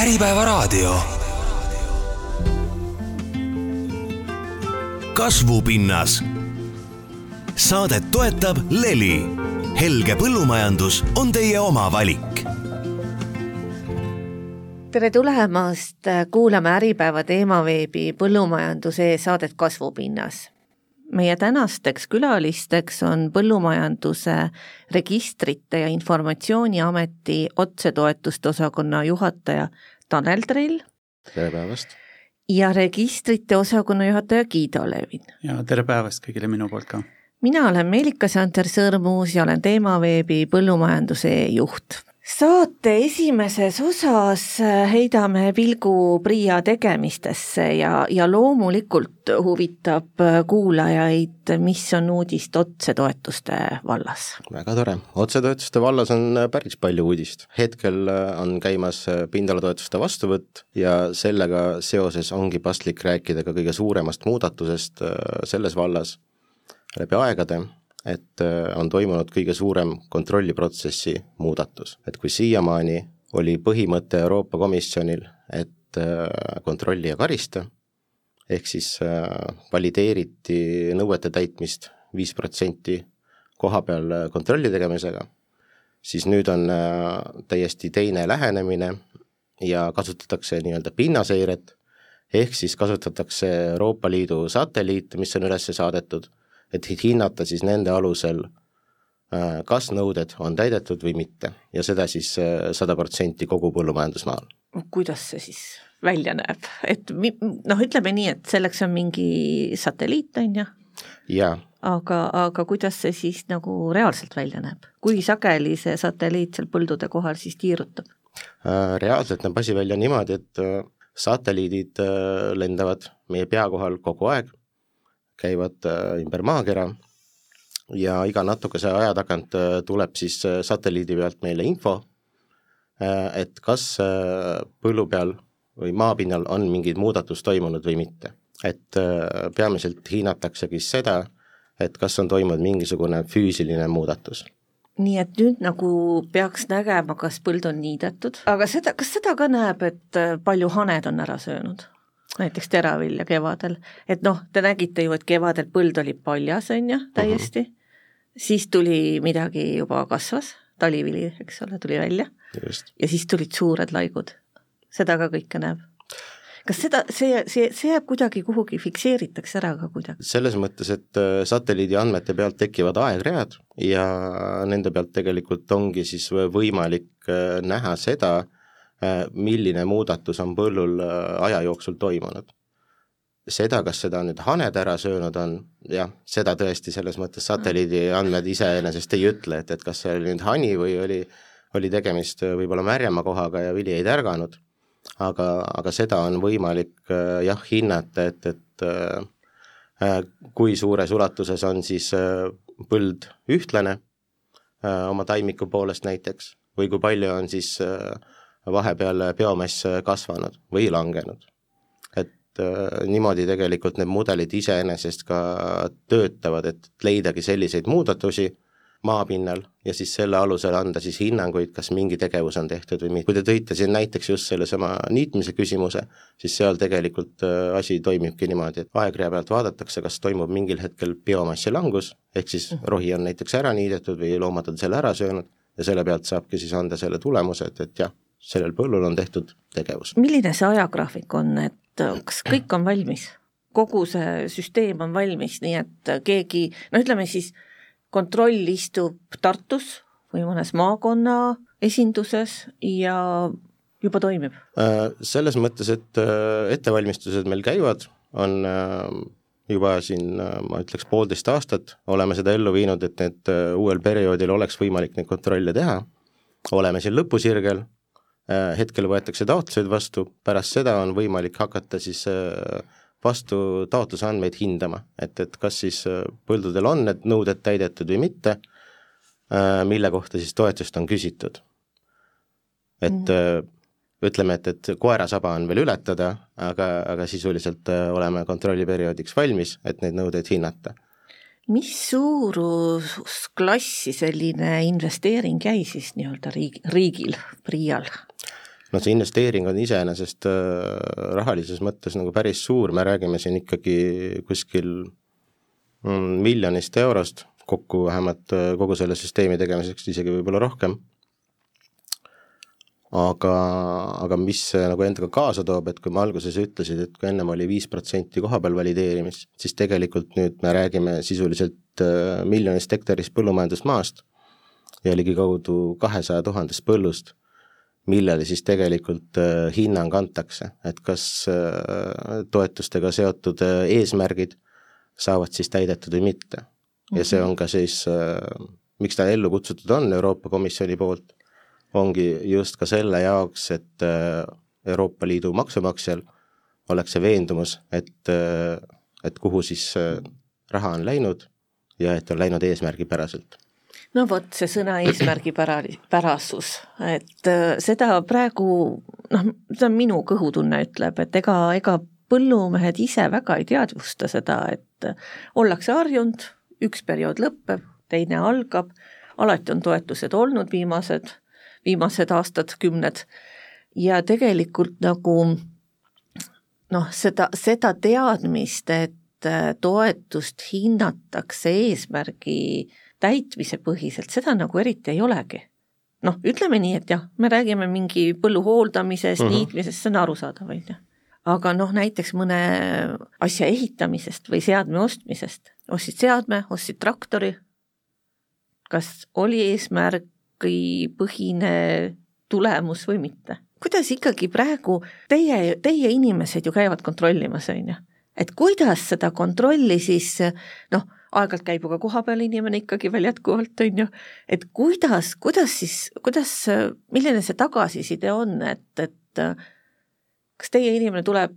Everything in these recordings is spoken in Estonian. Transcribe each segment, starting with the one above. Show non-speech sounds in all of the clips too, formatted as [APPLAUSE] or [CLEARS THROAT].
Äripäevaraadio. kasvupinnas. saadet toetab Leli. helge põllumajandus on teie oma valik. tere tulemast, kuulame Äripäeva teemaveebi Põllumajanduse saadet Kasvupinnas meie tänasteks külalisteks on Põllumajanduse Registrite ja Informatsiooniameti otsetoetuste osakonna juhataja Tanel Trell. tere päevast! ja registrite osakonna juhataja Guido Levin. ja tere päevast kõigile minu poolt ka! mina olen Meelika Santer Sõrmus ja olen Teemaveebi põllumajanduse juht saate esimeses osas heidame pilgu PRIA tegemistesse ja, ja loomulikult huvitab kuulajaid, mis on uudist otsetoetuste vallas. väga tore, otsetoetuste vallas on päris palju uudist. hetkel on käimas pindalatoetuste vastuvõtt ja sellega seoses ongi paslik rääkida ka kõige suuremast muudatusest selles vallas läbi aegade et äh, on toimunud kõige suurem kontrolliprotsessi muudatus, et kui siiamaani oli põhimõte Euroopa Komisjonil, et äh, kontrolli ja karista, ehk siis äh, valideeriti nõuete täitmist viis protsenti koha peal kontrolli tegemisega, siis nüüd on täiesti teine lähenemine ja kasutatakse nii-öelda pinnaseiret, ehk siis kasutatakse Euroopa Liidu satelliite, mis on üles saadetud et hinnata siis nende alusel, äh, kas nõuded on täidetud või mitte ja seda siis äh, sada protsenti kogu põllumajandusmaal. kuidas see siis välja näeb, et noh, ütleme nii, et selleks on mingi satelliit, on ju? jaa. aga, aga kuidas see siis nagu reaalselt välja näeb, kui sageli see satelliit seal põldude kohal siis tiirutab? Äh, reaalselt näeb asi välja niimoodi, et satelliidid lendavad meie pea kohal kogu aeg käivad äh, ümber maakera ja iga natukese aja tagant äh, tuleb siis äh, satelliidi pealt meile info, et kas põllu peal või maapinnal on mingid muudatus toimunud või mitte. et peamiselt hinnataksegi seda, et kas on toimunud mingisugune füüsiline muudatus nii et nüüd nagu peaks nägema, kas põld on niidetud, aga seda, kas seda ka näeb, et palju haned on ära söönud? Näiteks teravilja kevadel, et noh, te nägite ju, et kevadel põld oli paljas, on ju, täiesti uh, -huh. siis tuli midagi juba kasvas, talivili, eks ole, tuli välja Just. ja siis tulid suured laigud, seda ka kõike näeb kas seda, see, see, see jääb kuidagi kuhugi, fikseeritakse ära ka kuidagi? selles mõttes, et äh, satelliidi andmete pealt tekivad aegread ja nende pealt tegelikult ongi siis võimalik äh, näha seda, milline muudatus on põllul äh, aja jooksul toimunud. seda, kas seda nüüd haned ära söönud on, jah, seda tõesti selles mõttes satelliidi andmed iseenesest ei ütle, et, et kas see oli nüüd hani või oli, oli tegemist äh, võib-olla märjema kohaga ja vili ei tärganud, aga, aga seda on võimalik jah, hinnata, et, et kui suures ulatuses on siis põld ühtlane oma taimiku poolest näiteks või kui palju on siis äh, vahepeal biomass kasvanud või langenud. et äh, niimoodi tegelikult need mudelid iseenesest ka töötavad, et leidagi selliseid muudatusi maapinnal ja siis selle alusel anda siis hinnanguid, kas mingi tegevus on tehtud või mitte. kui te tõite siin näiteks just sellesama niitmise küsimuse, siis seal tegelikult äh, asi toimibki niimoodi, et aegrea pealt vaadatakse, kas toimub mingil hetkel biomassi langus, ehk siis mhm. rohi on näiteks ära niidetud või loomad on selle ära söönud ja selle pealt saabki siis anda selle tulemuse, et, et jah, sellel põllul on tehtud tegevus. milline see ajagraafik on, et äh, kas kõik on valmis? kogu see süsteem on valmis, nii et keegi, no ütleme siis, kontroll istub Tartus või mõnes maakonna esinduses ja juba toimib? Äh, selles mõttes, et äh, ettevalmistused meil käivad, on juba siin ma ütleks poolteist aastat oleme seda ellu viinud, et need uuel perioodil oleks võimalik neid kontrolle teha, oleme siin lõpusirgel Äh, hetkel võetakse taotlused vastu, pärast seda on võimalik hakata siis äh, vastu taotluse andmeid hindama, et, et kas siis äh, põldudel on need nõuded täidetud või mitte, mille kohta siis toetust on küsitud. et mm ütleme, et, et koerasaba on veel ületada, aga, aga sisuliselt oleme kontrolliperioodiks valmis, et neid nõudeid hinnata mis suurusklassi selline investeering jäi siis nii-öelda riigi, riigil, PRIA-l? no see investeering on iseenesest rahalises mõttes nagu päris suur, me räägime siin ikkagi kuskil mm, miljonist eurost kokku vähemalt kogu selle süsteemi tegemiseks, isegi võib-olla rohkem aga, aga mis nagu endaga kaasa toob, et kui ma alguses ütlesin, et kui ennem oli viis protsenti kohapeal valideerimist, siis tegelikult nüüd me räägime sisuliselt äh, miljonist hektarist põllumajandusmaast ja ligikaudu kahesaja tuhandest põllust, millele siis tegelikult äh, hinnang antakse, et kas äh, toetustega seotud eesmärgid saavad siis täidetud või mitte. ja see on ka siis, miks ta ellu kutsutud on Euroopa Komisjoni poolt ongi just ka selle jaoks, et äh, Euroopa Liidu maksumaksjal oleks see veendumus, et, äh, et kuhu siis äh, raha on läinud ja et on läinud eesmärgipäraselt. No vot, see sõna eesmärgipärasus, et seda praegu noh, see on minu kõhutunne ütleb, et ega, ega põllumehed ise väga ei teadvusta seda, et ollakse harjunud, üks periood lõpeb, teine algab, alati on toetused olnud viimased viimased aastad, kümned. ja tegelikult nagu noh, seda, seda teadmist, et äh, toetust hinnatakse eesmärgi täitmise põhiselt, seda nagu eriti ei olegi. noh, ütleme nii, et jah, me räägime mingi põllu hooldamisest uh, mhm. -huh. niitmisest, see on arusaadav, on ju. aga noh, näiteks mõne asja ehitamisest või seadme ostmisest, ostsid seadme, ostsid traktori, kas oli eesmärk põhine tulemus või mitte. kuidas ikkagi praegu teie, teie inimesed ju käivad kontrollimas, on ju, et kuidas seda kontrolli siis noh, aeg-ajalt käib ju ka kohapeal inimene ikkagi veel jätkuvalt, on ju, et kuidas, kuidas siis, kuidas, milline see tagasiside on, et, et kas teie inimene tuleb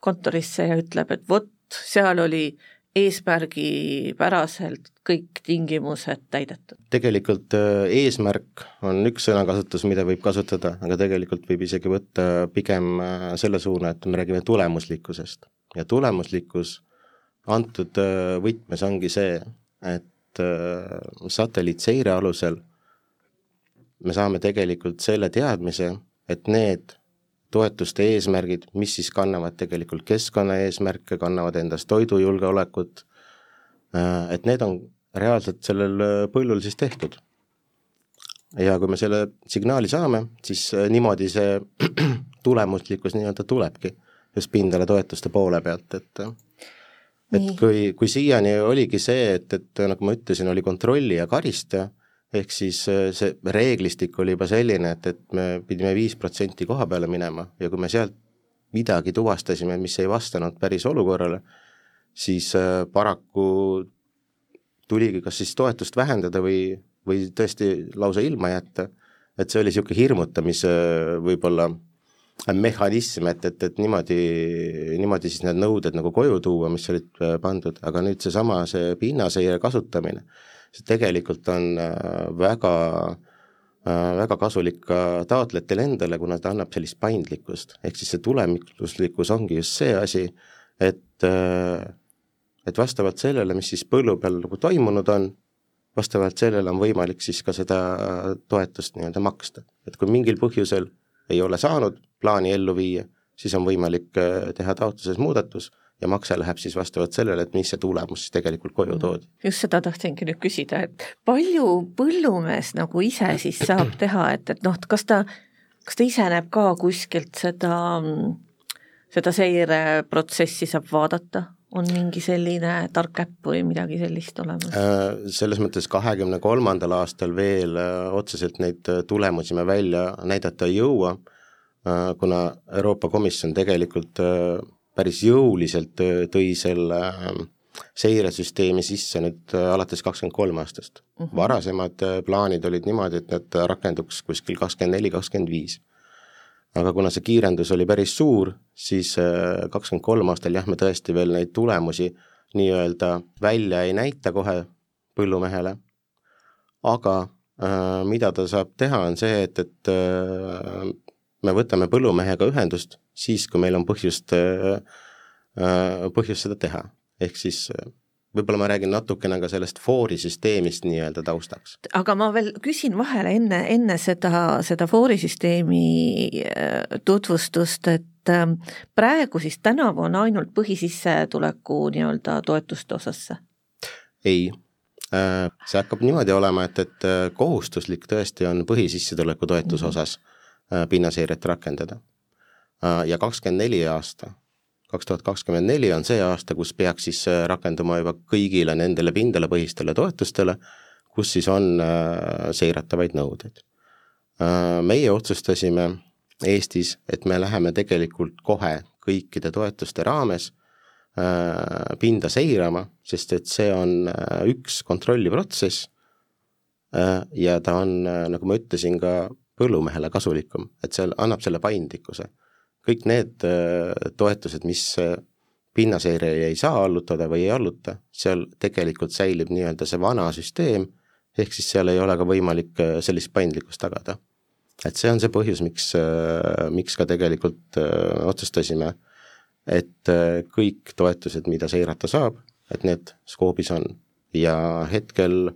kontorisse ja ütleb, et vot, seal oli eesmärgipäraselt kõik tingimused täidetud? tegelikult äh, eesmärk on üks sõnakasutus, mida võib kasutada, aga tegelikult võib isegi võtta pigem äh, selle suuna, et me räägime tulemuslikkusest. ja tulemuslikkus antud äh, võtmes ongi see, et satelliitseire alusel me saame tegelikult selle teadmise, et need toetuste eesmärgid, mis siis kannavad tegelikult keskkonnaeesmärke, kannavad endas toidujulgeolekut, äh, et need on reaalselt sellel äh, põllul siis tehtud. ja kui me selle signaali saame, siis äh, niimoodi see [CLEARS THROAT] tulemuslikkus nii-öelda tulebki just pindalatoetuste poole pealt, et et kui, kui siiani oligi see, et, et nagu ma ütlesin, oli kontrolli ja karistaja, ehk siis äh, see reeglistik oli juba selline, et, et me pidime viis protsenti koha peale minema ja kui me sealt midagi tuvastasime, mis ei vastanud päris olukorrale, siis äh, paraku tuligi kas siis toetust vähendada või, või tõesti lausa ilma jätta, et see oli niisugune hirmutamise võib-olla mehhanism, et, et, et niimoodi, niimoodi siis need nõuded nagu koju tuua, mis olid äh, pandud, aga nüüd seesama, see pinnaseire kasutamine see tegelikult on äh, väga äh, väga kasulik ka taotlejatele endale, kuna ta annab sellist paindlikkust, ehk siis see tulemuslikkus ongi just see asi, et, äh, et vastavalt sellele, mis siis põllu peal nagu toimunud on, vastavalt sellele on võimalik siis ka seda toetust nii-öelda maksta. et kui mingil põhjusel ei ole saanud plaani ellu viia, siis on võimalik teha taotluses muudatus ja makse läheb siis vastavalt sellele, et mis see tulemus siis tegelikult koju mm. toodi. just seda tahtsingi nüüd küsida, et palju põllumees nagu ise siis saab [CLEARS THROAT] teha, et, et noh, kas ta, kas ta ise näeb ka kuskilt seda, seda seireprotsessi saab vaadata, on mingi selline tark äpp või midagi sellist olemas? Äh, selles mõttes kahekümne kolmandal aastal veel äh, otseselt neid äh, tulemusi me välja näidata ei jõua, kuna Euroopa Komisjon tegelikult päris jõuliselt tõi selle ähm, seiresüsteemi sisse nüüd äh, alates kakskümmend kolm aastast mm. -hmm. varasemad äh, plaanid olid niimoodi, et need rakenduks kuskil kakskümmend neli, kakskümmend viis. aga kuna see kiirendus oli päris suur, siis äh, kakskümmend kolm aastal jah, me tõesti veel neid tulemusi nii-öelda välja ei näita kohe põllumehele, aga mida ta saab teha, on see, et, et me võtame põllumehega ühendust siis, kui meil on põhjust, äh, põhjust seda teha. ehk siis äh, võib-olla ma räägin natukene ka sellest foori süsteemist nii-öelda taustaks. aga ma veel küsin vahele enne, enne seda, seda foori süsteemi äh, tutvustust, et ähm, praegu siis tänavu on ainult põhisissetuleku nii-öelda toetuste osas see? ei, äh, see hakkab niimoodi olema, et, et äh, kohustuslik tõesti on põhisissetuleku toetuse mhm. osas pinnaseiret rakendada. Ja kakskümmend neli aasta kaks tuhat kakskümmend neli on see aasta, kus peaks siis äh, rakenduma juba kõigile nendele pindalapõhistele toetustele, kus siis on äh, seiratavaid nõudeid. Äh, meie otsustasime Eestis, et me läheme tegelikult kohe kõikide toetuste raames pinda seirama, sest et see on üks kontrolliprotsess ja ta on, nagu ma ütlesin, ka põllumehele kasulikum, et see annab selle paindlikkuse kõik need äh, toetused, mis äh, pinnaseirele ei saa allutada või ei alluta, seal tegelikult säilib nii-öelda see vana süsteem, ehk siis seal ei ole ka võimalik äh, sellist paindlikkust tagada. et see on see põhjus, miks, miks ka tegelikult otsustasime, et kõik toetused, mida seirata saab, et need skoobis on ja hetkel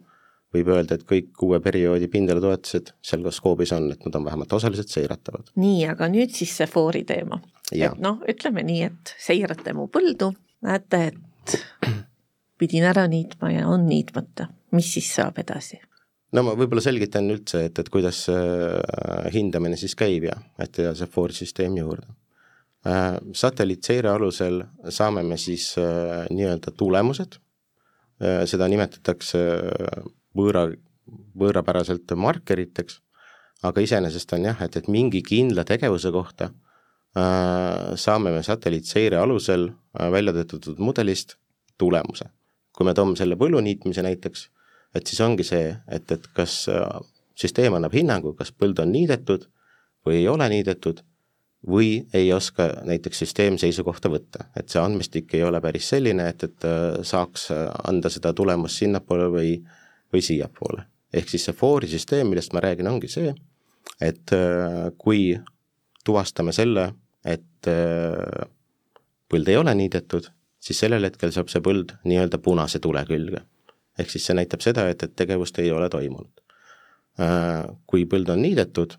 võib öelda, et kõik uue perioodi pindalatoetused seal ka skoobis on, et nad on vähemalt osaliselt seiratavad. nii, aga nüüd siis see foori teema. et noh, ütleme nii, et seirate mu põldu, näete, et pidin ära niitma ja on niitmata, mis siis saab edasi? no ma võib-olla selgitan üldse, et, et kuidas äh, hindamine siis käib ja et ja see foori süsteem juurde äh,. satelliitseire alusel saame me siis äh, nii-öelda tulemused äh,, seda nimetatakse äh, võõra, võõrapäraselt markeriteks, aga iseenesest on jah, et, et mingi kindla tegevuse kohta äh, saame me satelliitseire alusel äh, välja töötatud mudelist tulemuse. kui me toome selle põlluniitmise näiteks, et siis ongi see, et, et kas äh, süsteem annab hinnangu, kas põld on niidetud või ei ole niidetud või ei oska näiteks süsteem seisukohta võtta, et see andmestik ei ole päris selline, et, et äh, saaks anda seda tulemust sinnapoole või äh, või siiapoole. ehk siis see foori süsteem, millest ma räägin, ongi see, et äh, kui tuvastame selle, et äh, põld ei ole niidetud, siis sellel hetkel saab see põld nii-öelda punase tule külge. ehk siis see näitab seda, et, et tegevust ei ole toimunud. Äh, kui põld on niidetud,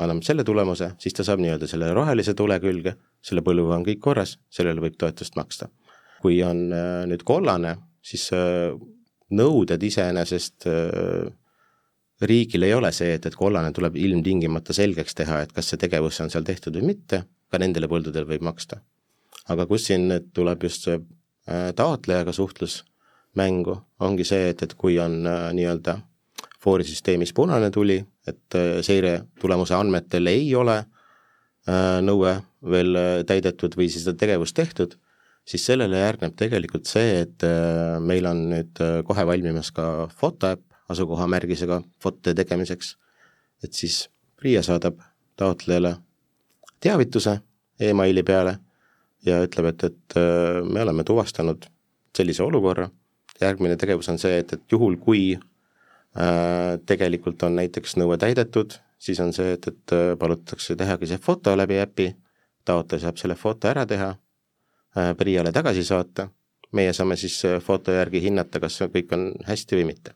anname selle tulemuse, siis ta saab nii-öelda selle rohelise tule külge, selle põlluga on kõik korras, sellele võib toetust maksta. kui on nüüd kollane, siis nõuded iseenesest äh, riigil ei ole see, et, et kollane tuleb ilmtingimata selgeks teha, et kas see tegevus on seal tehtud või mitte, ka nendele põldudel võib maksta. aga kus siin nüüd tuleb just see äh, taotlejaga suhtlus mängu, ongi see, et, et kui on äh, nii-öelda foorisüsteemis punane tuli, et seire tulemuse andmetel ei ole nõue veel täidetud või siis seda tegevust tehtud siis sellele järgneb tegelikult see, et äh, meil on nüüd äh, kohe valmimas ka fotoäpp asukohamärgisega fotode tegemiseks, et siis PRIA saadab taotlejale teavituse emaili peale ja ütleb, et, et äh, me oleme tuvastanud sellise olukorra, järgmine tegevus on see, et, et juhul, kui tegelikult on näiteks nõue täidetud, siis on see, et, et palutakse tehagi see foto läbi äpi, taotleja saab selle foto ära teha PRIA-le tagasi saata, meie saame siis äh, foto järgi hinnata, kas kõik on hästi või mitte.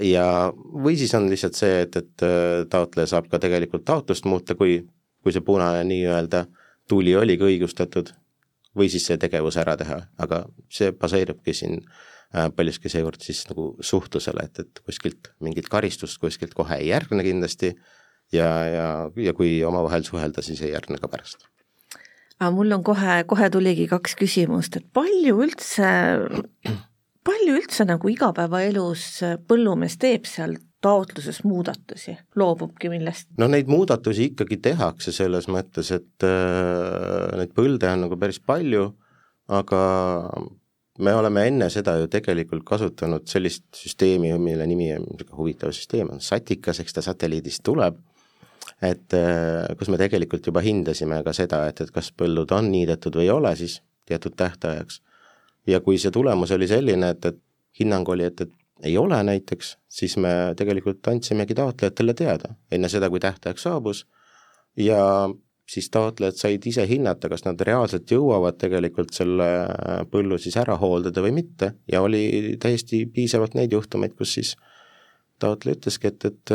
ja, või siis on lihtsalt see, et, et äh, taotleja saab ka tegelikult taotlust muuta, kui, kui see punane nii-öelda tuli oligi õigustatud, või siis see tegevus ära teha, aga see baseerubki siin paljuski seekord siis nagu suhtlusele, et, et kuskilt mingit karistust kuskilt kohe ei järgne kindlasti ja, ja, ja kui omavahel suhelda, siis ei järgne ka pärast aga mul on kohe, kohe tuligi kaks küsimust, et palju üldse, palju üldse nagu igapäevaelus põllumees teeb seal taotluses muudatusi, loobubki millest? no neid muudatusi ikkagi tehakse selles mõttes, et äh, neid põlde on nagu päris palju, aga me oleme enne seda ju tegelikult kasutanud sellist süsteemi, mille nimi on niisugune huvitav süsteem, on Satikas, eks ta satelliidist tuleb et äh, kus me tegelikult juba hindasime ka seda, et, et kas põllud on niidetud või ei ole siis teatud tähtajaks. ja kui see tulemus oli selline, et, et hinnang oli, et, et ei ole näiteks, siis me tegelikult andsimegi taotlejatele teada enne seda, kui tähtaeg saabus ja siis taotlejad said ise hinnata, kas nad reaalselt jõuavad tegelikult selle põllu siis ära hooldada või mitte ja oli täiesti piisavalt neid juhtumeid, kus siis taotleja ütleski, et, et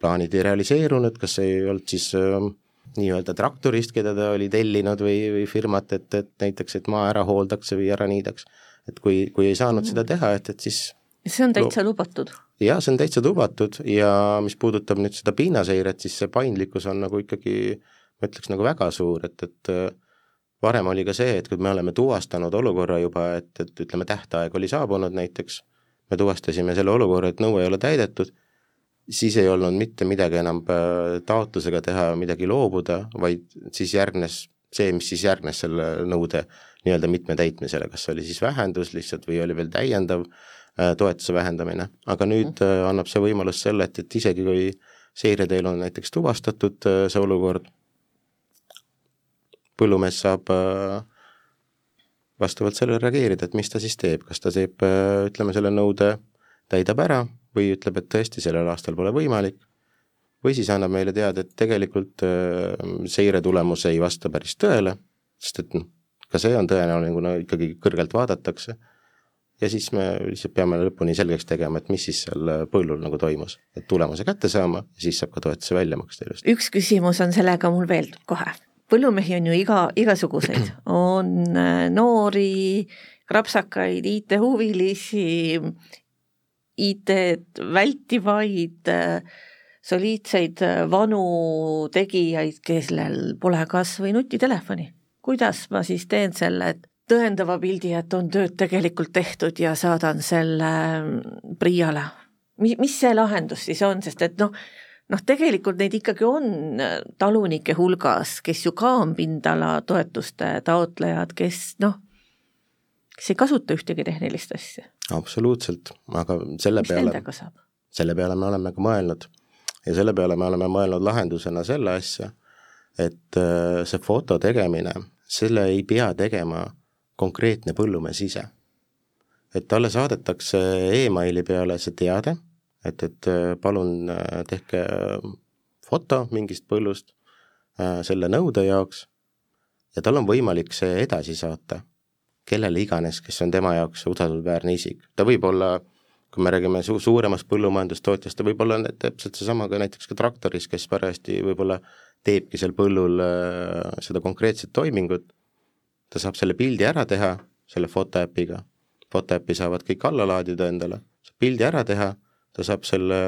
plaanid ei realiseerunud, kas ei olnud siis äh, nii-öelda traktorist, keda ta oli tellinud või, või firmat, et, et näiteks, et maa ära hooldaks või ära niidaks. et kui, kui ei saanud mm. seda teha, et, et siis see on täitsa lubatud? jaa, see on täitsa lubatud ja mis puudutab nüüd seda pinnaseiret, siis see paindlikkus on nagu ikkagi ma ütleks nagu väga suur, et, et äh, varem oli ka see, et kui me oleme tuvastanud olukorra juba, et, et ütleme, tähtaeg oli saabunud näiteks, me tuvastasime selle olukorra, et nõue ei ole täidetud, siis ei olnud mitte midagi enam äh, taotlusega teha, midagi loobuda, vaid siis järgnes see, mis siis järgnes selle nõude nii-öelda mitme täitmisele, kas oli siis vähendus lihtsalt või oli veel täiendav äh, toetuse vähendamine, aga nüüd äh, annab see võimalus selle, et, et isegi kui seireteel on näiteks tuvastatud see olukord, põllumees saab vastavalt sellele reageerida, et mis ta siis teeb, kas ta teeb, ütleme, selle nõude täidab ära või ütleb, et tõesti, sellel aastal pole võimalik, või siis annab meile teada, et tegelikult äh, seire tulemus ei vasta päris tõele, sest et noh, ka see on tõenäoline, kuna ikkagi kõrgelt vaadatakse, ja siis me lihtsalt peame lõpuni selgeks tegema, et mis siis seal põllul nagu toimus, et tulemuse kätte saama, siis saab ka toetuse välja maksta ilusti. üks küsimus on sellega mul veel kohe põllumehi on ju iga, igasuguseid, [CLEARS THROAT] on äh, noori, rapsakaid, IT-huvilisi, IT-d vältivaid, äh, soliidseid äh, vanu tegijaid, kellel pole kas või nutitelefoni. kuidas ma siis teen selle, tõendava pildi, et on tööd tegelikult tehtud ja saadan selle PRIA-le? mis, mis see lahendus siis on, sest et noh, noh, tegelikult neid ikkagi on äh, talunike hulgas, kes ju ka on pindalatoetuste taotlejad, kes noh, kes ei kasuta ühtegi tehnilist asja. Absoluutselt, aga selle mis peale, selle peale me oleme ka mõelnud. Ja selle peale me oleme mõelnud lahendusena selle asja, et äh, see foto tegemine, selle ei pea tegema konkreetne põllumees ise. et talle saadetakse emaili peale see teade et, et äh, palun äh, tehke foto mingist põllust selle nõude jaoks. Ja tal on võimalik see edasi saata kellele iganes, kes on tema jaoks usaldusväärne isik. ta võib olla, kui me räägime su-, suuremast põllumajandustootjast, ta võib olla täpselt seesama ka näiteks ka traktoris, kes parajasti võib-olla teebki seal põllul äh, seda konkreetset toimingut, ta saab selle pildi ära teha selle fotoäpiga, fotoäppi saavad kõik alla laadida endale, saab pildi ära teha ta saab selle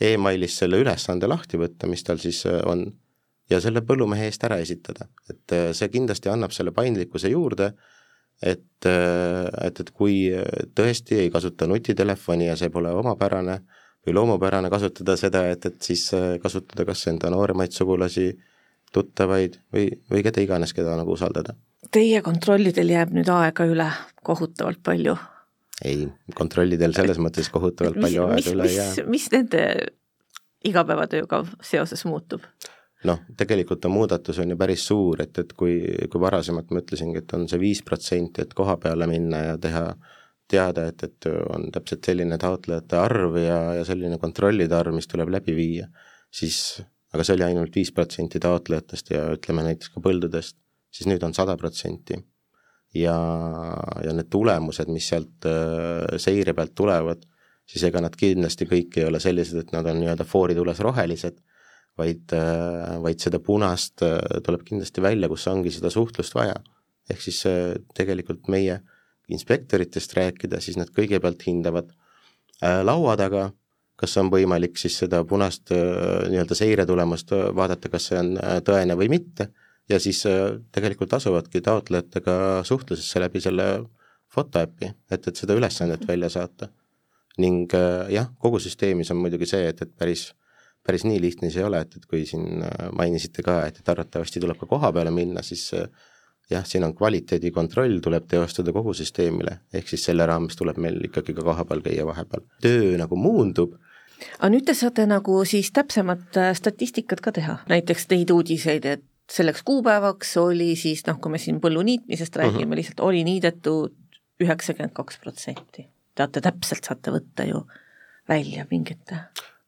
emailist selle ülesande lahti võtta, mis tal siis äh, on, ja selle põllumehe eest ära esitada. et äh, see kindlasti annab selle paindlikkuse juurde, et, äh, et, et kui tõesti ei kasuta nutitelefoni ja see pole omapärane või loomupärane kasutada seda, et, et siis kasutada kas enda nooremaid sugulasi, tuttavaid või, või keda iganes, keda nagu usaldada. Teie kontrollidel jääb nüüd aega üle kohutavalt palju ei, kontrollidel selles mõttes kohutavalt mis, palju aega üle ei jää. mis nende igapäevatööga seoses muutub? Noh, tegelikult on muudatus on ju päris suur, et, et kui, kui varasemalt ma ütlesingi, et on see viis protsenti, et koha peale minna ja teha teada, et, et on täpselt selline taotlejate arv ja, ja selline kontrollide arv, mis tuleb läbi viia, siis aga see oli ainult viis protsenti taotlejatest ja ütleme näiteks ka põldudest, siis nüüd on sada protsenti. Ja, ja need tulemused, mis sealt äh, seire pealt tulevad, siis ega nad kindlasti kõik ei ole sellised, et nad on nii-öelda fooritules rohelised, vaid, äh, vaid seda punast äh, tuleb kindlasti välja, kus ongi seda suhtlust vaja. ehk siis tegelikult meie inspektoritest rääkida, siis nad kõigepealt hindavad laua taga, kas on võimalik siis seda punast nii-öelda seiretulemust vaadata, kas see on tõene või mitte ja siis äh, tegelikult asuvadki taotlejatega suhtlusesse läbi selle fotoäpi, et, et seda ülesannet välja saata. ning äh, jah, kogu süsteemis on muidugi see, et, et päris, päris nii lihtne see ei ole, et, et kui siin äh, mainisite ka, et, et arvatavasti tuleb ka koha peale minna, siis jah, siin on kvaliteedikontroll, tuleb teostada kogu süsteemile, ehk siis selle raames tuleb meil ikkagi ka kohapeal käia vahepeal. töö nagu muundub aga nüüd te saate nagu siis täpsemat statistikat ka teha, näiteks neid uudiseid, et selleks kuupäevaks oli siis noh, kui me siin põllu niitmisest räägime uh, mhm. -huh. lihtsalt oli niidetud üheksakümmend kaks protsenti. teate, täpselt saate võtta ju välja mingite Äh,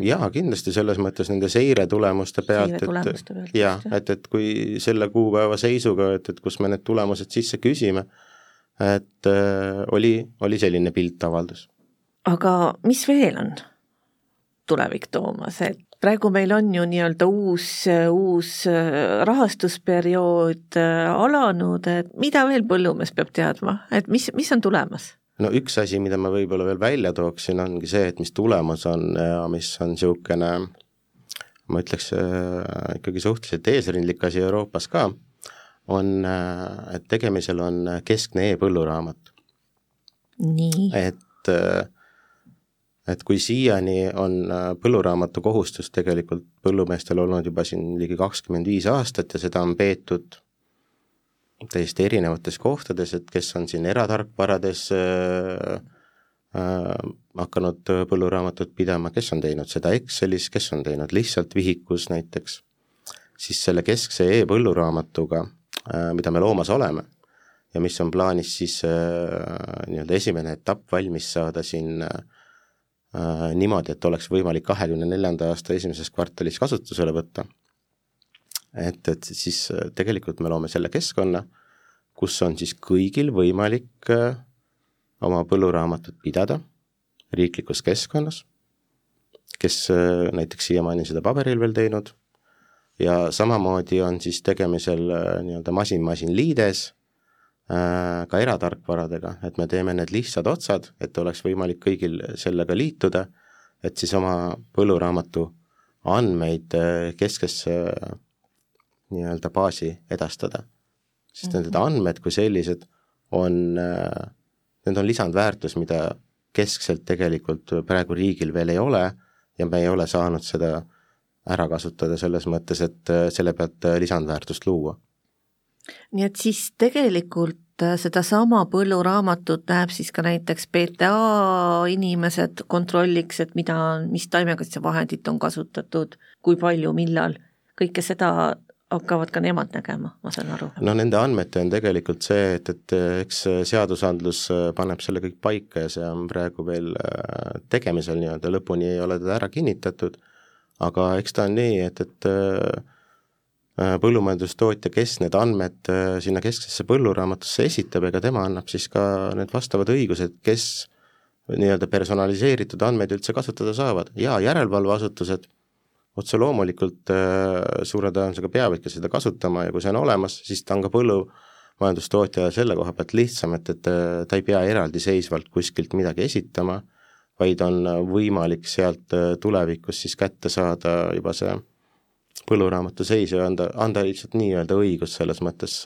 jaa, kindlasti selles mõttes nende seiretulemuste pealt, et jaa et, et kui selle kuupäeva seisuga, et, et kus me need tulemused sisse küsime, et äh, oli, oli selline pilt avaldus. aga mis veel on tulevik toomas, et praegu meil on ju nii-öelda uus, uus äh, rahastusperiood äh, alanud, et mida veel põllumees peab teadma, et mis, mis on tulemas? No üks asi, mida ma võib-olla veel välja tooksin, ongi see, et mis tulemus on ja mis on niisugune ma ütleks äh, ikkagi suhteliselt eesrindlik asi Euroopas ka, on, äh, et tegemisel on keskne e-põlluraamat. nii, et äh, et kui siiani on äh, põlluraamatu kohustus tegelikult põllumeestel olnud juba siin ligi kakskümmend viis aastat ja seda on peetud täiesti erinevates kohtades, et kes on siin eratarkvarades äh, äh, hakanud põlluraamatut pidama, kes on teinud seda Excelis, kes on teinud lihtsalt vihikus näiteks, siis selle keskse e-põlluraamatuga äh,, mida me loomas oleme ja mis on plaanis siis äh, nii-öelda esimene etapp valmis saada siin äh, niimoodi, et oleks võimalik kahekümne neljanda aasta esimeses kvartalis kasutusele võtta et, et siis äh, tegelikult me loome selle keskkonna, kus on siis kõigil võimalik äh, oma põlluraamatut pidada riiklikus keskkonnas, kes äh, näiteks siiamaani seda paberil veel teinud, ja samamoodi on siis tegemisel nii-öelda masin-masin liides ka eratarkvaradega, et me teeme need lihtsad otsad, et oleks võimalik kõigil sellega liituda, et siis oma põlluraamatu andmeid kesksesse nii-öelda baasi edastada. sest mm -hmm. need andmed kui sellised on, need on lisandväärtus, mida keskselt tegelikult praegu riigil veel ei ole ja me ei ole saanud seda ära kasutada selles mõttes, et selle pealt lisandväärtust luua. nii et siis tegelikult äh, sedasama põlluraamatut näeb siis ka näiteks PTA inimesed kontrolliks, et mida, mis taimekaitsevahendit on kasutatud, kui palju, millal, kõike seda hakkavad ka nemad nägema, ma saan aru? no nende andmete on tegelikult see, et, et eks seadusandlus äh, paneb selle kõik paika ja see on praegu veel tegemisel nii-öelda, lõpuni ei ole teda ära kinnitatud, aga eks ta on nii, et, et põllumajandustootja, kes need andmed sinna kesksesse põlluraamatusse esitab, ega tema annab siis ka need vastavad õigused, kes nii-öelda personaliseeritud andmeid üldse kasutada saavad ja järelevalveasutused otse loomulikult äh, suure tõenäosusega peavadki seda kasutama ja kui see on olemas, siis ta on ka põllumajandustootjale selle koha pealt lihtsam, et, et äh, ta ei pea eraldiseisvalt kuskilt midagi esitama, vaid on võimalik sealt äh, tulevikus siis kätte saada juba see põlluraamatu seis ja anda, anda lihtsalt nii-öelda õigus selles mõttes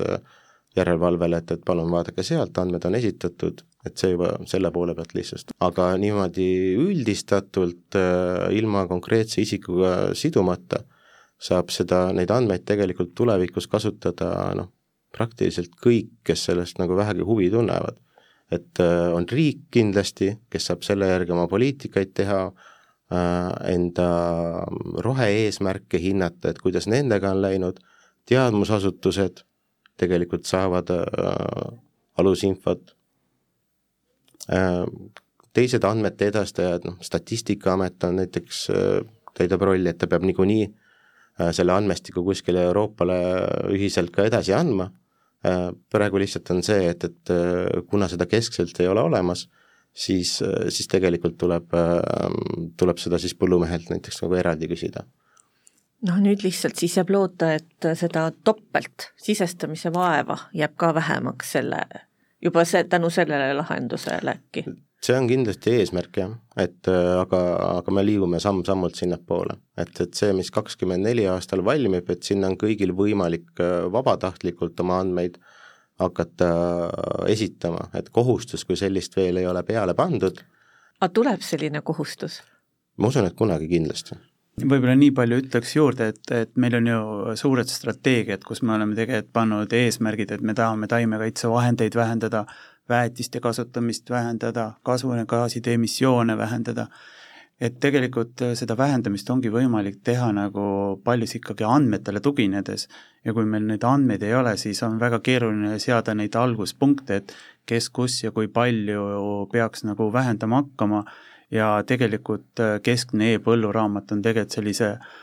järelevalvele, et, et palun vaadake sealt, andmed on esitatud, et see juba selle poole pealt lihtsust. aga niimoodi üldistatult äh, ilma konkreetse isikuga sidumata saab seda, neid andmeid tegelikult tulevikus kasutada noh, praktiliselt kõik, kes sellest nagu vähegi huvi tunnevad. et äh, on riik kindlasti, kes saab selle järgi oma poliitikaid teha, äh, enda rohe-eesmärke hinnata, et kuidas nendega on läinud, teadmusasutused tegelikult saavad alusinfot teised andmete edastajad, noh, Statistikaamet on näiteks, äh, täidab rolli, et ta peab niikuinii äh, selle andmestiku kuskile Euroopale ühiselt ka edasi andma, praegu lihtsalt on see, et, et kuna seda keskselt ei ole olemas, siis, siis tegelikult tuleb, tuleb seda siis põllumehelt näiteks nagu eraldi küsida. Noh, nüüd lihtsalt siis jääb loota, et seda topelt sisestamise vaeva jääb ka vähemaks selle juba see, tänu sellele lahendusele äkki? see on kindlasti eesmärk jah, et äh, aga, aga me liigume samm-sammult sinnapoole. et, et see, mis kakskümmend neli aastal valmib, et sinna on kõigil võimalik äh, vabatahtlikult oma andmeid hakata äh, esitama, et kohustus kui sellist veel ei ole peale pandud. aga tuleb selline kohustus? ma usun, et kunagi kindlasti võib-olla nii palju ütleks juurde, et, et meil on ju suured strateegiad, kus me oleme tegelikult pannud eesmärgid, et me tahame taimekaitsevahendeid vähendada, väetiste kasutamist vähendada, kasvuhoonegaaside emissioone vähendada, et tegelikult seda vähendamist ongi võimalik teha nagu paljus ikkagi andmetele tuginedes. Ja kui meil neid andmeid ei ole, siis on väga keeruline seada neid alguspunkte, et kes, kus ja kui palju peaks nagu vähendama hakkama ja tegelikult keskne e-põlluraamat on tegelikult sellise äh,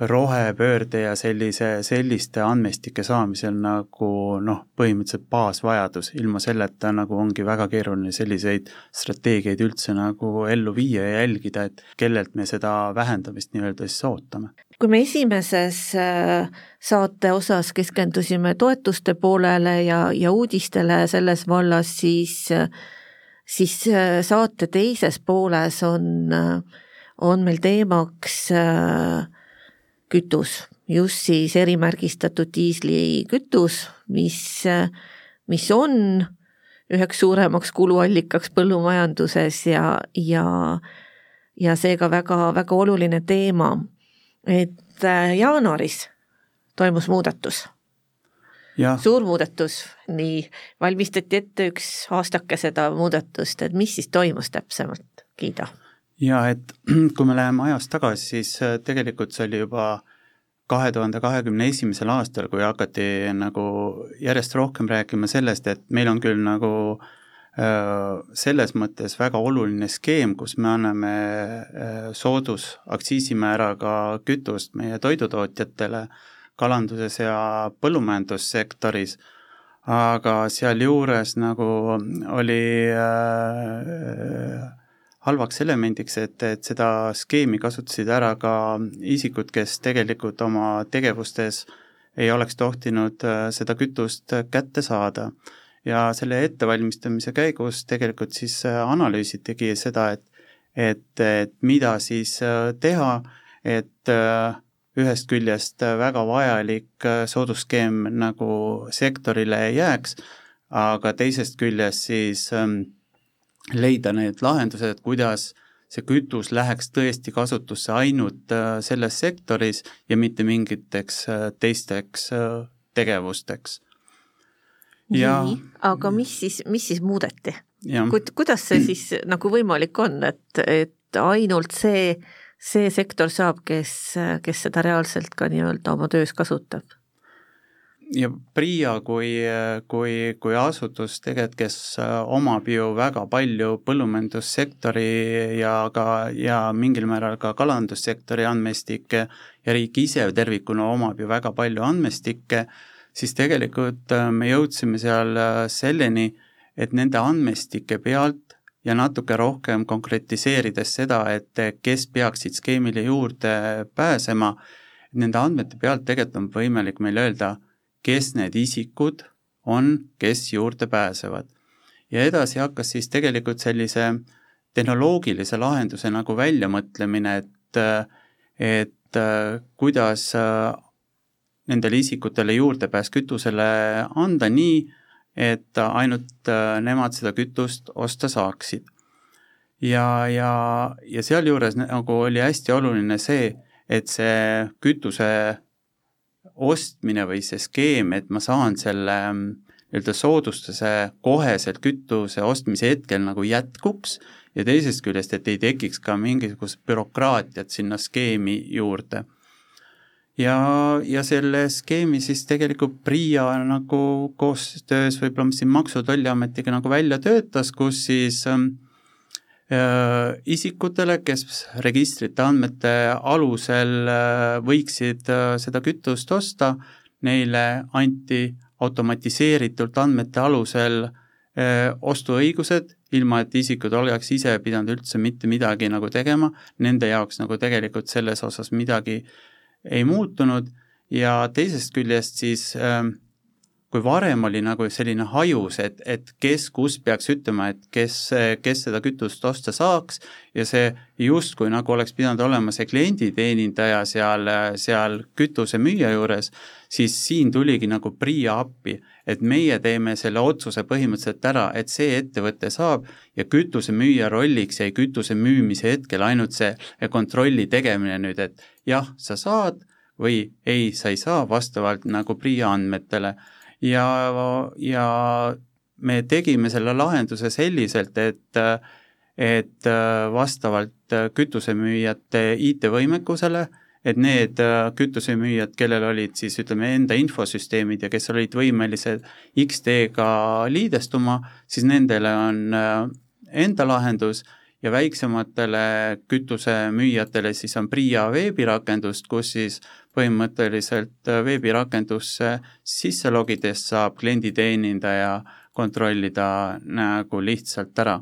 rohepöörde ja sellise, selliste andmestike saamisel nagu noh, põhimõtteliselt baasvajadus, ilma selleta nagu ongi väga keeruline selliseid strateegiaid üldse nagu ellu viia ja jälgida, et kellelt me seda vähendamist nii-öelda siis ootame. kui me esimeses äh, saate osas keskendusime toetuste poolele ja, ja uudistele selles vallas, siis siis äh, saate teises pooles on, äh, on meil teemaks äh, kütus, just siis erimärgistatud diislikütus, mis, mis on üheks suuremaks kuluallikaks põllumajanduses ja, ja, ja seega väga, väga oluline teema. et jaanuaris toimus muudatus. Suur muudatus, nii, valmistati ette üks aastake seda muudatust, et mis siis toimus täpsemalt, Giida? jaa, et [CLEARS THROAT] kui me läheme ajas tagasi, siis äh, tegelikult see oli juba kahe tuhande kahekümne esimesel aastal, kui hakati nagu järjest rohkem rääkima sellest, et meil on küll nagu äh, selles mõttes väga oluline skeem, kus me anname äh, soodus aktsiisimääraga kütust meie toidutootjatele kalanduses ja põllumajandussektoris, aga sealjuures nagu oli äh, halvaks elemendiks, et, et seda skeemi kasutasid ära ka isikud, kes tegelikult oma tegevustes ei oleks tohtinud äh, seda kütust kätte saada. ja selle ettevalmistamise käigus tegelikult siis äh, analüüsitigi seda, et et, et mida siis äh, teha, et ühest küljest väga vajalik soodusskeem nagu sektorile jääks, aga teisest küljest siis ähm, leida need lahendused, kuidas see kütus läheks tõesti kasutusse ainult äh, selles sektoris ja mitte mingiteks äh, teisteks äh, tegevusteks. Ja, nii, aga mis siis, mis siis muudeti? Kuid kuidas see [CLEARS THROAT] siis nagu võimalik on, et, et ainult see, see sektor saab, kes, kes seda reaalselt ka nii-öelda oma töös kasutab? ja PRIA kui, kui, kui asutus tegelikult, kes omab ju väga palju põllumajandussektori ja ka, ja mingil määral ka kalandussektori andmestikke ja riik ise tervikuna omab ju väga palju andmestikke, siis tegelikult äh, me jõudsime seal äh, selleni, et nende andmestike pealt ja natuke rohkem konkretiseerides seda, et kes peaksid skeemile juurde pääsema, nende andmete pealt tegelikult on võimalik meil öelda, kes need isikud on, kes juurde pääsevad. ja edasi hakkas siis tegelikult sellise tehnoloogilise lahenduse nagu väljamõtlemine, et, et kuidas nendele isikutele juurdepääs kütusele anda nii, et ainult nemad seda kütust osta saaksid. ja, ja, ja sealjuures nagu oli hästi oluline see, et see kütuse ostmine või see skeem, et ma saan selle mm, nii-öelda soodustuse koheselt kütuse ostmise hetkel nagu jätkuks ja teisest küljest, et ei tekiks ka mingisugust bürokraatiat sinna skeemi juurde. Ja, ja selle skeemi siis tegelikult PRIA nagu koostöös võib-olla siin Maksu- ja Tolliametiga nagu välja töötas, kus siis äh, Äh, isikutele, kes registrite andmete alusel äh, võiksid äh, seda kütust osta, neile anti automatiseeritult andmete alusel ostuõigused, ilma et isikud oleks ise pidanud üldse mitte midagi nagu tegema, nende jaoks nagu tegelikult selles osas midagi ei muutunud. Ja teisest küljest siis äh, kui varem oli nagu selline hajus, et, et kes kus peaks ütlema, et kes, kes seda kütust osta saaks ja see justkui nagu oleks pidanud olema see klienditeenindaja seal, seal kütusemüüja juures, siis siin tuligi nagu PRIA appi, et meie teeme selle otsuse põhimõtteliselt ära, et see ettevõte saab ja kütusemüüja rolliks jäi kütuse müümise hetkel ainult see kontrolli tegemine nüüd, et jah, sa saad või ei, sa ei saa vastavalt nagu PRIA andmetele ja, ja me tegime selle lahenduse selliselt, et et vastavalt kütusemüüjate IT-võimekusele, et need kütusemüüjad, kellel olid siis ütleme, enda infosüsteemid ja kes olid võimelised X-teega liidestuma, siis nendele on enda lahendus ja väiksematele kütusemüüjatele siis on PRIA veebirakendust, kus siis põhimõtteliselt veebirakendusse sisse logides saab klienditeenindaja kontrollida nagu lihtsalt ära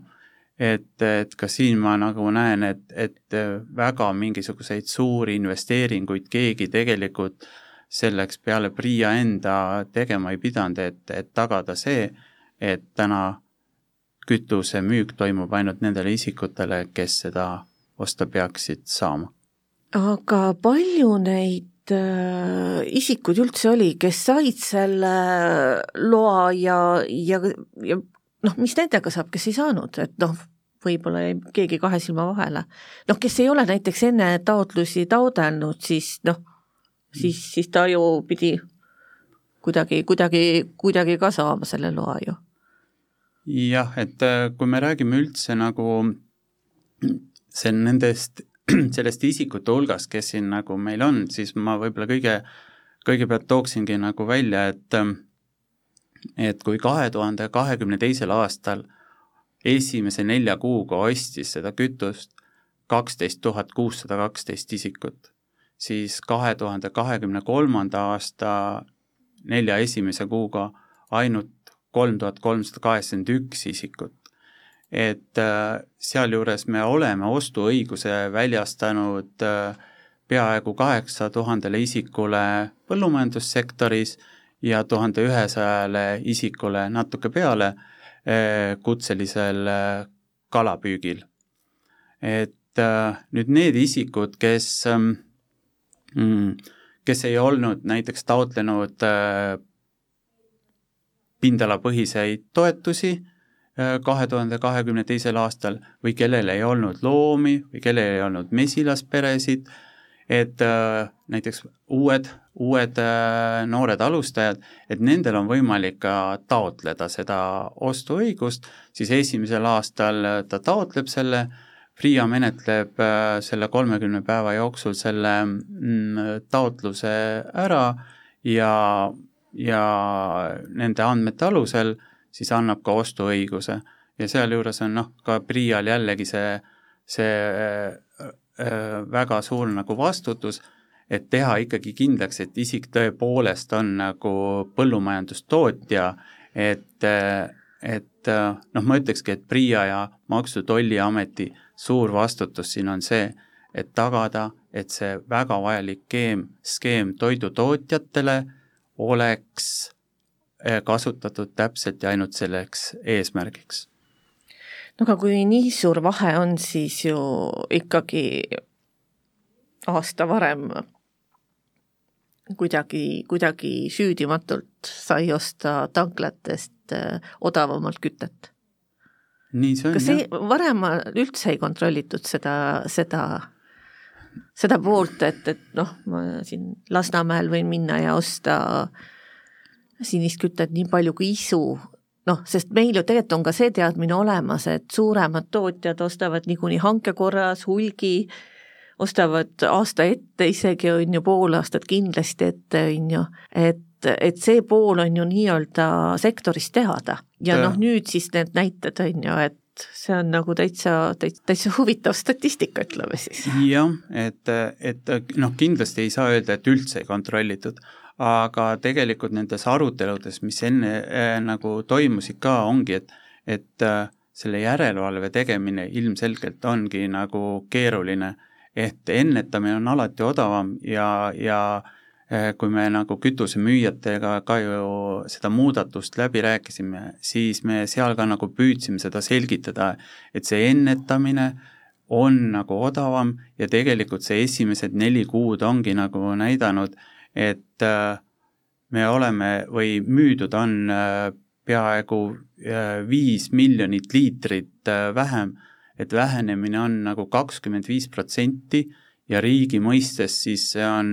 et, et ka siin ma nagu näen, et, et väga mingisuguseid suuri investeeringuid keegi tegelikult selleks peale PRIA enda tegema ei pidanud, et, et tagada see, et täna kütuse müük toimub ainult nendele isikutele, kes seda osta peaksid saama. aga palju neid äh, isikuid üldse oli, kes said selle loa ja, ja, ja noh, mis nendega saab, kes ei saanud, et noh, võib-olla jäi keegi kahe silma vahele. noh, kes ei ole näiteks enne taotlusi taodelnud, siis noh, siis, siis ta ju pidi kuidagi, kuidagi, kuidagi ka saama selle loa ju. jah, et äh, kui me räägime üldse nagu see nendest, [CLEARS THROAT] sellest isikute hulgast, kes siin nagu meil on, siis ma võib-olla kõige, kõigepealt tooksingi nagu välja, et et kui kahe tuhande kahekümne teisel aastal esimese nelja kuuga ostis seda kütust kaksteist tuhat kuussada kaksteist isikut, siis kahe tuhande kahekümne kolmanda aasta nelja esimese kuuga ainult kolm tuhat kolmsada kaheksakümmend üks isikut. Et äh, sealjuures me oleme ostuõiguse väljastanud äh, peaaegu kaheksa tuhandele isikule põllumajandussektoris ja tuhande ühesajale isikule natuke peale eh, kutselisel kalapüügil. et nüüd need isikud, kes, mm, kes ei olnud näiteks taotlenud pindalapõhiseid toetusi kahe tuhande kahekümne teisel aastal või kellel ei olnud loomi või kellel ei olnud mesilasperesid, et näiteks uued uued äh, noored alustajad, et nendel on võimalik ka taotleda seda ostuõigust, siis esimesel aastal ta taotleb selle, PRIA menetleb äh, selle kolmekümne päeva jooksul selle mm, taotluse ära ja, ja nende andmete alusel siis annab ka ostuõiguse. ja sealjuures on noh, ka PRIA-l jällegi see, see äh, väga suur nagu vastutus et teha ikkagi kindlaks, et isik tõepoolest on nagu põllumajandustootja, et, et noh, ma ütlekski, et PRIA ja Maksu- Tolliameti suur vastutus siin on see, et tagada, et see väga vajalik keem, skeem toidutootjatele oleks kasutatud täpselt ja ainult selleks eesmärgiks. no aga kui nii suur vahe on, siis ju ikkagi aasta varem kuidagi, kuidagi süüdimatult sai osta tanklatest äh, odavamalt kütet. nii see on, kas jah. varem üldse ei kontrollitud seda, seda, seda poolt, et, et noh, ma siin Lasnamäel võin minna ja osta sinist kütet nii palju kui isu, noh, sest meil ju tegelikult on ka see teadmine olemas, et suuremad tootjad ostavad niikuinii hanke korras hulgi ostavad aasta ette isegi, on ju, pool aastat kindlasti ette, on ju, et, et see pool on ju nii-öelda sektoris teada ja noh, nüüd siis need näited, on ju, et see on nagu täitsa, täitsa, täitsa huvitav statistika, ütleme siis. jah, et, et noh, kindlasti ei saa öelda, et üldse ei kontrollitud, aga tegelikult nendes aruteludes, mis enne äh, nagu toimusid ka, ongi, et, et äh, selle järelevalve tegemine ilmselgelt ongi nagu keeruline. Et ennetamine on alati odavam ja, ja eh, kui me nagu kütusemüüjatega ka ju seda muudatust läbi rääkisime, siis me seal ka nagu püüdsime seda selgitada, et see ennetamine on nagu odavam ja tegelikult see esimesed neli kuud ongi nagu näidanud, et eh, me oleme või müüdud on eh, peaaegu viis miljonit liitrit vähem. Et vähenemine on nagu kakskümmend viis protsenti ja riigi mõistes siis see on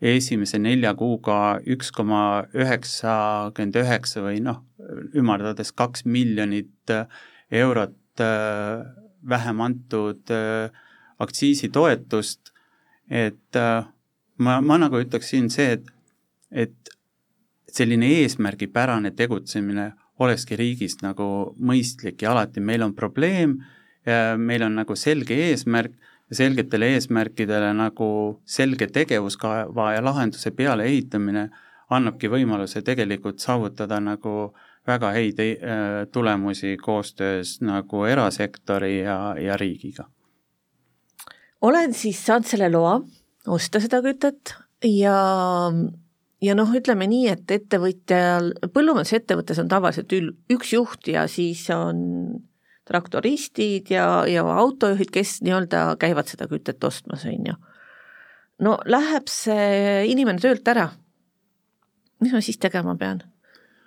esimese nelja kuuga üks koma üheksakümmend üheksa või noh, ümardades kaks miljonit eurot äh, vähem antud äh, aktsiisitoetust, et äh, ma, ma nagu ütleksin see, et, et selline eesmärgipärane tegutsemine olekski riigis nagu mõistlik ja alati meil on probleem meil on nagu selge eesmärk ja selgetele eesmärkidele nagu selge tegevuskava ja lahenduse peale ehitamine annabki võimaluse tegelikult saavutada nagu väga häid äh, tulemusi koostöös nagu erasektori ja, ja riigiga. olen siis saanud selle loa osta seda kütet ja ja noh, ütleme nii, et ettevõtjal, põllumajandusettevõttes on tavaliselt ül-, üks juht ja siis on traktoristid ja, ja autojuhid, kes nii-öelda käivad seda kütet ostmas, on ju. no läheb see inimene töölt ära, mis ma siis tegema pean?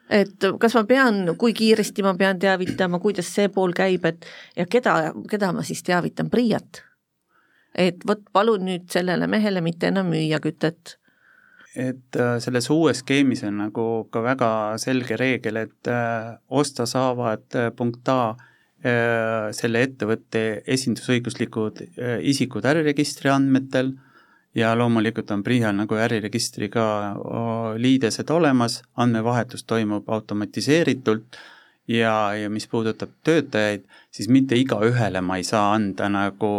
et kas ma pean, kui kiiresti ma pean teavitama, kuidas see pool käib, et ja keda, keda ma siis teavitan, PRIA-t? Et vot palun nüüd sellele mehele mitte enam müüa kütet. Et äh, selles uues skeemis on nagu ka väga selge reegel, et äh, osta saavad äh, punkt A selle ettevõtte esindusõiguslikud isikud äriregistri andmetel ja loomulikult on PRIHA nagu äriregistriga liidesed olemas, andmevahetus toimub automatiseeritult ja, ja mis puudutab töötajaid, siis mitte igaühele ma ei saa anda nagu,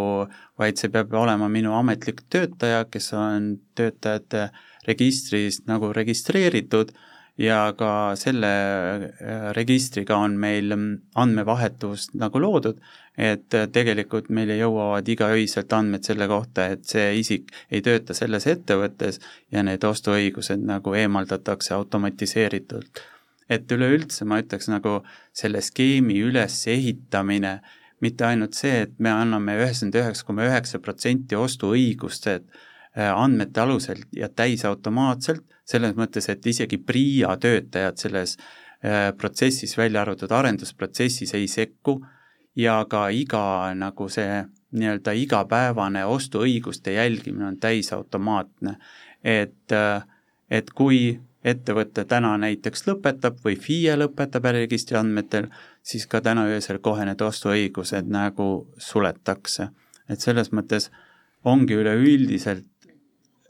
vaid see peab olema minu ametlik töötaja, kes on töötajate äh, registris nagu registreeritud ja ka selle äh, registriga on meil andmevahetus nagu loodud, et tegelikult meile jõuavad igaöiselt andmed selle kohta, et see isik ei tööta selles ettevõttes ja need ostuõigused nagu eemaldatakse automatiseeritult. Et üleüldse ma ütleks nagu selle skeemi ülesehitamine, mitte ainult see, et me anname üheksakümmend üheksa koma üheksa protsenti ostuõigust, et Äh, andmete alusel ja täisautomaatselt, selles mõttes, et isegi PRIA töötajad selles äh, protsessis, välja arvatud arendusprotsessis, ei sekku ja ka iga nagu see nii-öelda igapäevane ostuõiguste jälgimine on täisautomaatne. et, äh, et kui ettevõte täna näiteks lõpetab või FIE lõpetab äriregistri andmetel, siis ka täna öösel kohe need ostuõigused nagu suletakse. et selles mõttes ongi üleüldiselt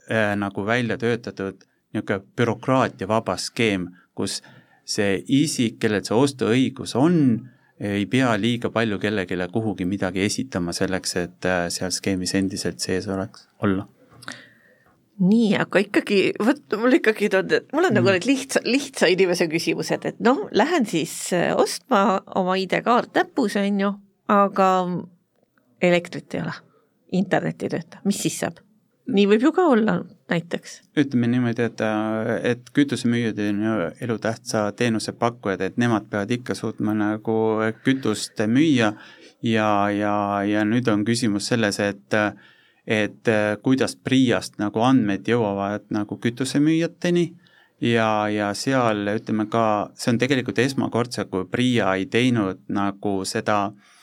äh, nagu välja töötatud niisugune bürokraatiavaba skeem, kus see isik, kellel see ostuõigus on, ei pea liiga palju kellelegi kuhugi midagi esitama selleks, et äh, seal skeemis endiselt sees oleks, olla nii, aga ikkagi, vot mul ikkagi tundub, mul on mm. nagu need lihtsa, lihtsa inimese küsimused, et noh, lähen siis äh, ostma oma ID-kaart näpus, on ju, aga elektrit ei ole, internet ei tööta, mis siis saab? nii võib ju ka olla näiteks. ütleme niimoodi, et, et kütusemüüjad on ju elutähtsa teenuse pakkujad, et nemad peavad ikka suutma nagu kütust müüa ja, ja, ja nüüd on küsimus selles, et et kuidas PRIA-st nagu andmed jõuavad nagu kütusemüüjateni ja, ja seal ütleme ka, see on tegelikult esmakordselt, kui PRIA ei teinud nagu seda äh,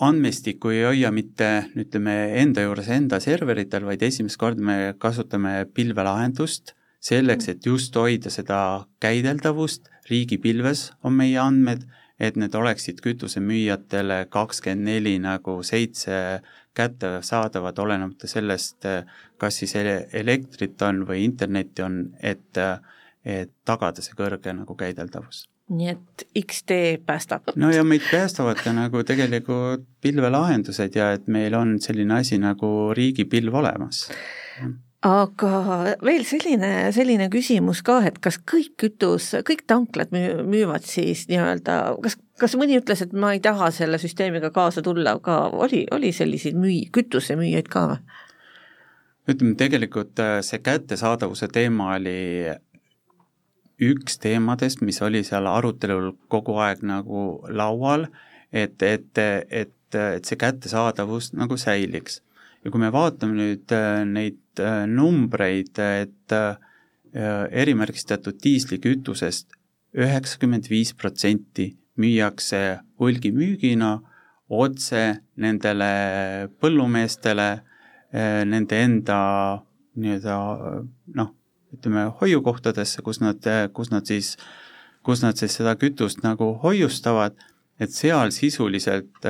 andmestikku ei hoia mitte ütleme enda juures enda serveritel, vaid esimest korda me kasutame pilvelahendust selleks, et just hoida seda käideldavust, riigipilves on meie andmed, et need oleksid kütusemüüjatele kakskümmend neli nagu seitse kättesaadavad, olenemata sellest, kas siis elektrit on või internetti on, et, et tagada see kõrge nagu käideldavus nii et X-tee päästab. no ja meid päästavad ka nagu tegelikult pilvelahendused ja et meil on selline asi nagu riigipilv olemas. Aga veel selline, selline küsimus ka, et kas kõik kütus, kõik tanklad müüvad siis nii-öelda, kas, kas mõni ütles, et ma ei taha selle süsteemiga kaasa tulla, aga oli, oli selliseid müü-, kütusemüüjaid ka või? ütleme, tegelikult äh, see kättesaadavuse teema oli üks teemadest, mis oli seal arutelul kogu aeg nagu laual, et, et, et, et see kättesaadavus nagu säiliks. Ja kui me vaatame nüüd äh, neid äh, numbreid, et äh, erimärgistatud diislikütusest üheksakümmend viis protsenti müüakse hulgimüügina otse nendele põllumeestele, nende enda nii-öelda noh, ütleme, hoiukohtadesse, kus nad, kus nad siis, kus nad siis seda kütust nagu hoiustavad, et seal sisuliselt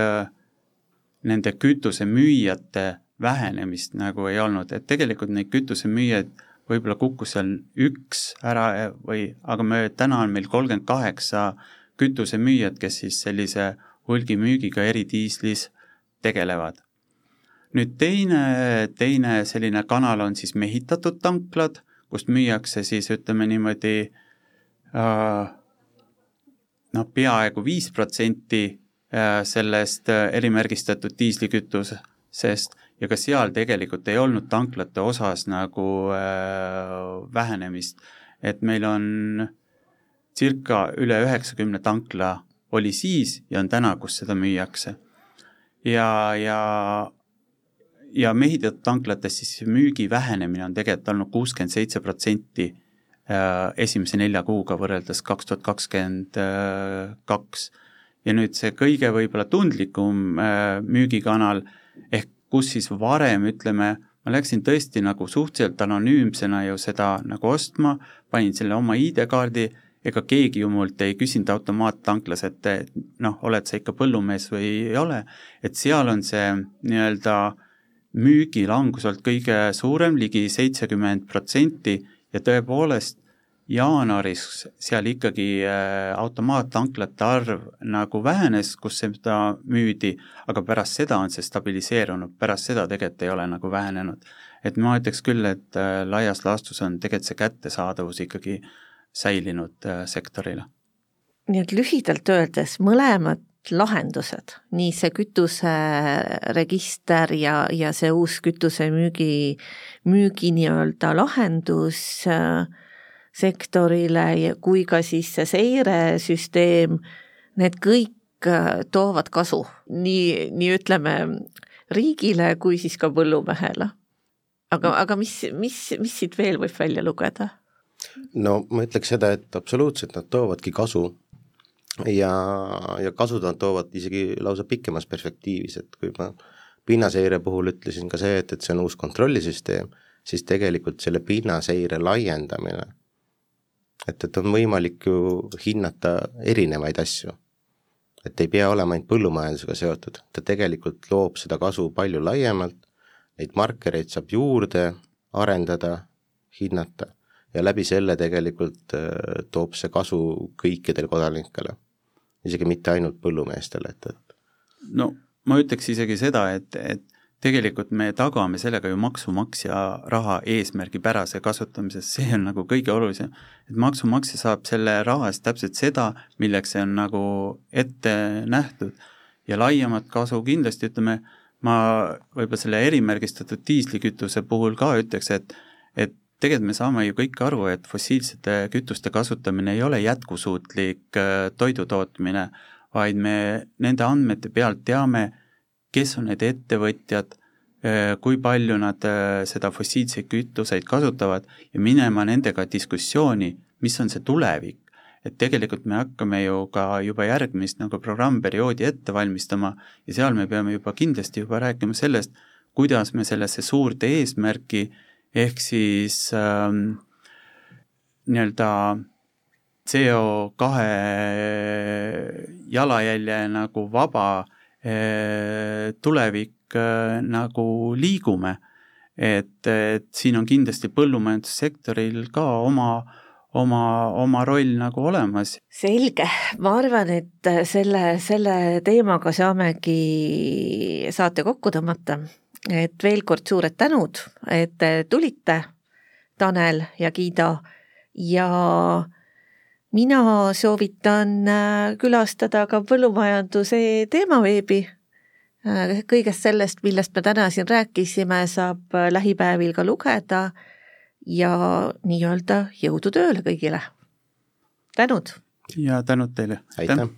nende kütusemüüjate vähenemist nagu ei olnud, et tegelikult neid kütusemüüjaid võib-olla kukkus seal üks ära või, aga me, täna on meil kolmkümmend kaheksa kütusemüüjat, kes siis sellise hulgimüügiga eridiislis tegelevad. nüüd teine, teine selline kanal on siis mehitatud tanklad, kust müüakse siis ütleme niimoodi äh, noh, peaaegu viis protsenti äh, sellest äh, erimärgistatud diislikütusest ja ka seal tegelikult ei olnud tanklate osas nagu äh, vähenemist, et meil on circa üle üheksakümne tankla oli siis ja on täna, kus seda müüakse. ja, ja, ja mehitatud tanklates siis müügi vähenemine on tegelikult olnud kuuskümmend seitse protsenti äh, esimese nelja kuuga võrreldes kaks tuhat kakskümmend kaks. ja nüüd see kõige võib-olla tundlikum äh, müügikanal ehk kus siis varem ütleme, ma läksin tõesti nagu suhteliselt anonüümsena ju seda nagu ostma, panin selle oma ID-kaardi ega keegi ju mult ei küsinud automaattanklas, et noh, oled sa ikka põllumees või ei ole, et seal on see nii-öelda müügilangus olnud kõige suurem ligi, ligi seitsekümmend protsenti ja tõepoolest jaanuaris seal ikkagi äh, automaattanklate arv nagu vähenes, kus seda müüdi, aga pärast seda on see stabiliseerunud, pärast seda tegelikult ei ole nagu vähenenud. et ma ütleks küll, et äh, laias laastus on tegelikult see kättesaadavus ikkagi säilinud äh, sektorile. nii et lühidalt öeldes mõlemad lahendused, nii see kütuseregister ja, ja see uus kütusemüügi, müügi nii-öelda lahendus äh, sektorile kui ka siis see seiresüsteem, need kõik äh, toovad kasu nii, nii ütleme riigile kui siis ka põllumehele. aga, aga mis, mis, mis siit veel võib välja lugeda? no ma ütleks seda, et absoluutselt nad toovadki kasu ja, ja kasu nad toovad isegi lausa pikemas perspektiivis, et kui ma pinnaseire puhul ütlesin ka see, et, et see on uus kontrollisüsteem, siis tegelikult selle pinnaseire laiendamine, et, et on võimalik ju hinnata erinevaid asju. et ei pea olema ainult põllumajandusega seotud, ta tegelikult loob seda kasu palju laiemalt, neid markereid saab juurde arendada, hinnata. Ja läbi selle tegelikult äh, toob see kasu kõikidele kodanikele, isegi mitte ainult põllumeestele, et, et no ma ütleks isegi seda, et, et tegelikult me tagame sellega ju maksumaksja raha eesmärgipärase kasutamise, see on nagu kõige olulisem. et maksumaksja saab selle raha eest täpselt seda, milleks see on nagu ette nähtud ja laiemat kasu kindlasti ütleme, ma võib-olla selle erimärgistatud diislikütuse puhul ka ütleks, et, et tegelikult me saame ju kõik aru, et fossiilsete kütuste kasutamine ei ole jätkusuutlik äh, toidu tootmine, vaid me nende andmete pealt teame, kes on need ettevõtjad, äh, kui palju nad äh, seda fossiilseid kütuseid kasutavad ja minema nendega diskussiooni, mis on see tulevik. et tegelikult me hakkame ju ka juba järgmist nagu programmperioodi ette valmistama ja seal me peame juba kindlasti juba rääkima sellest, kuidas me sellesse suurde eesmärki ehk siis ähm, nii-öelda CO kahe jalajälje nagu vaba tulevik äh, nagu liigume. et, et siin on kindlasti põllumajandussektoril ka oma oma, oma roll nagu olemas. selge, ma arvan, et selle, selle teemaga saamegi saate kokku tõmmata et veel kord suured tänud, et tulite, Tanel ja Giido ja mina soovitan äh, külastada ka põllumajanduse teemaveebi. Äh, kõigest sellest, millest me täna siin rääkisime, saab äh, lähipäevil ka lugeda ja nii-öelda jõudu tööle kõigile. tänud! ja tänud teile! aitäh!